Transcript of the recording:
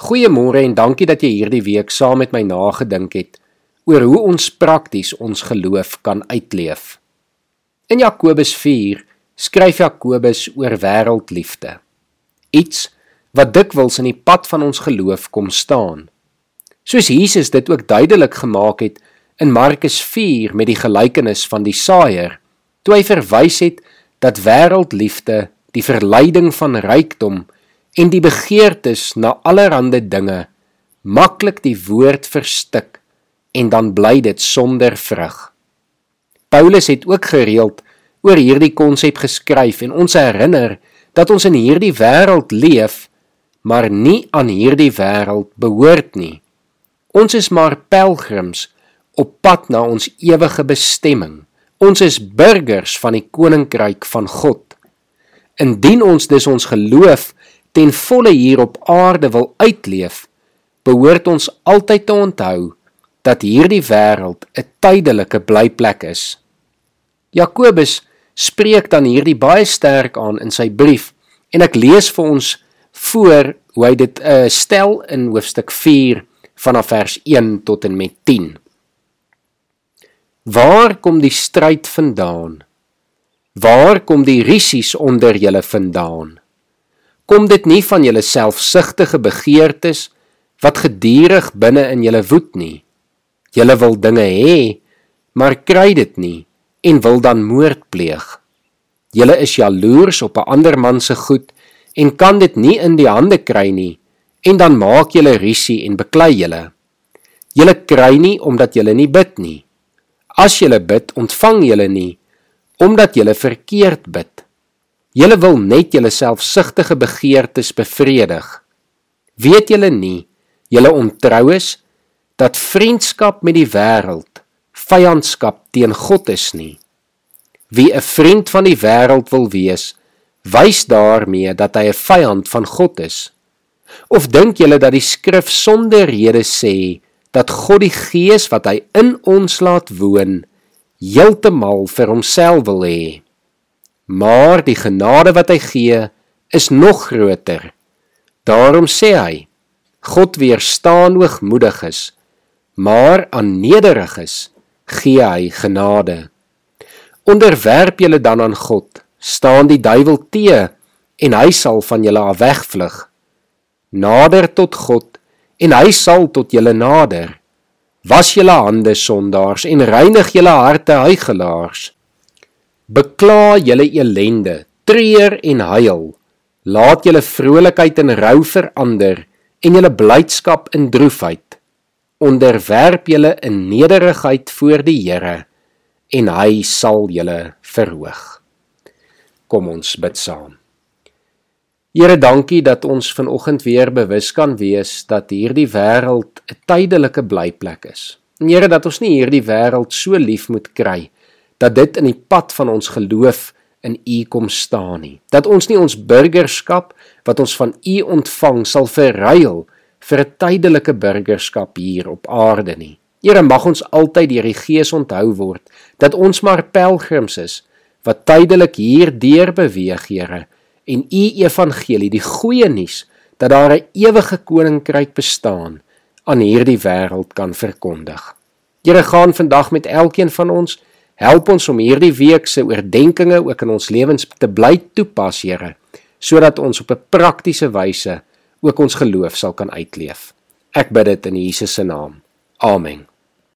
Goeiemôre en dankie dat jy hierdie week saam met my nagedink het oor hoe ons prakties ons geloof kan uitleef. In Jakobus 4 skryf Jakobus oor wêreldliefde. Iets wat dikwels in die pad van ons geloof kom staan. Soos Jesus dit ook duidelik gemaak het in Markus 4 met die gelykenis van die saaier, toe hy verwys het dat wêreldliefde, die verleiding van rykdom en die begeertes na allerlei dinge maklik die woord verstik en dan bly dit sonder vrug. Paulus het ook gereeld oor hierdie konsep geskryf en ons herinner dat ons in hierdie wêreld leef maar nie aan hierdie wêreld behoort nie. Ons is maar pelgrims op pad na ons ewige bestemming. Ons is burgers van die koninkryk van God. Indien ons dus ons geloof ten volle hier op aarde wil uitleef, behoort ons altyd te onthou dat hierdie wêreld 'n tydelike blyplek is. Jakobus spreek dan hierdie baie sterk aan in sy brief en ek lees vir ons voor hoe hy dit uh, stel in hoofstuk 4 vanaf vers 1 tot en met 10. Waar kom die stryd vandaan? Waar kom die risies onder julle vandaan? Kom dit nie van julle selfsugtige begeertes wat gedurig binne in julle woed nie. Julle wil dinge hê, maar kry dit nie en wil dan moord pleeg. Julle is jaloers op 'n ander man se goed en kan dit nie in die hande kry nie en dan maak julle risie en beklei julle. Julle kry nie omdat julle nie bid nie. As julle bid, ontvang julle nie omdat julle verkeerd bid. Julle wil net julle selfsugtige begeertes bevredig. Weet julle nie, julle ontroues dat vriendskap met die wêreld vyandskap teen God is nie. Wie 'n vriend van die wêreld wil wees, wys daarmee dat hy 'n vyand van God is. Of dink julle dat die skrif sonder rede sê dat God die gees wat hy in ons laat woon heeltemal vir homself wil hê? Maar die genade wat hy gee is nog groter. Daarom sê hy: God weerstaan hoogmoediges, maar aan nederiges gee hy genade. Onderwerp julle dan aan God, staan die duiwel te en hy sal van julle af wegvlug. Nader tot God en hy sal tot julle nader. Was julle hande sondaars en reinig julle harte huigelaars bekla julle elende, treur en huil. Laat julle vrolikheid in rou verander en julle blydskap in droefheid. Onderwerp julle in nederigheid voor die Here en hy sal julle verhoog. Kom ons bid saam. Here, dankie dat ons vanoggend weer bewus kan wees dat hierdie wêreld 'n tydelike blyplek is. En Here, dat ons nie hierdie wêreld so lief moet kry nie dat dit in die pad van ons geloof in U kom staan nie. Dat ons nie ons burgerskap wat ons van U ontvang sal verruil vir 'n tydelike burgerskap hier op aarde nie. Here mag ons altyd deur die Gees onthou word dat ons maar pelgrims is wat tydelik hier deur beweeg, Here, en U evangelie, die goeie nuus dat daar 'n ewige koninkryk bestaan, aan hierdie wêreld kan verkondig. Here gaan vandag met elkeen van ons Help ons om hierdie week se oordeenkings ook in ons lewens te bly toepas, Here, sodat ons op 'n praktiese wyse ook ons geloof sal kan uitleef. Ek bid dit in Jesus se naam. Amen.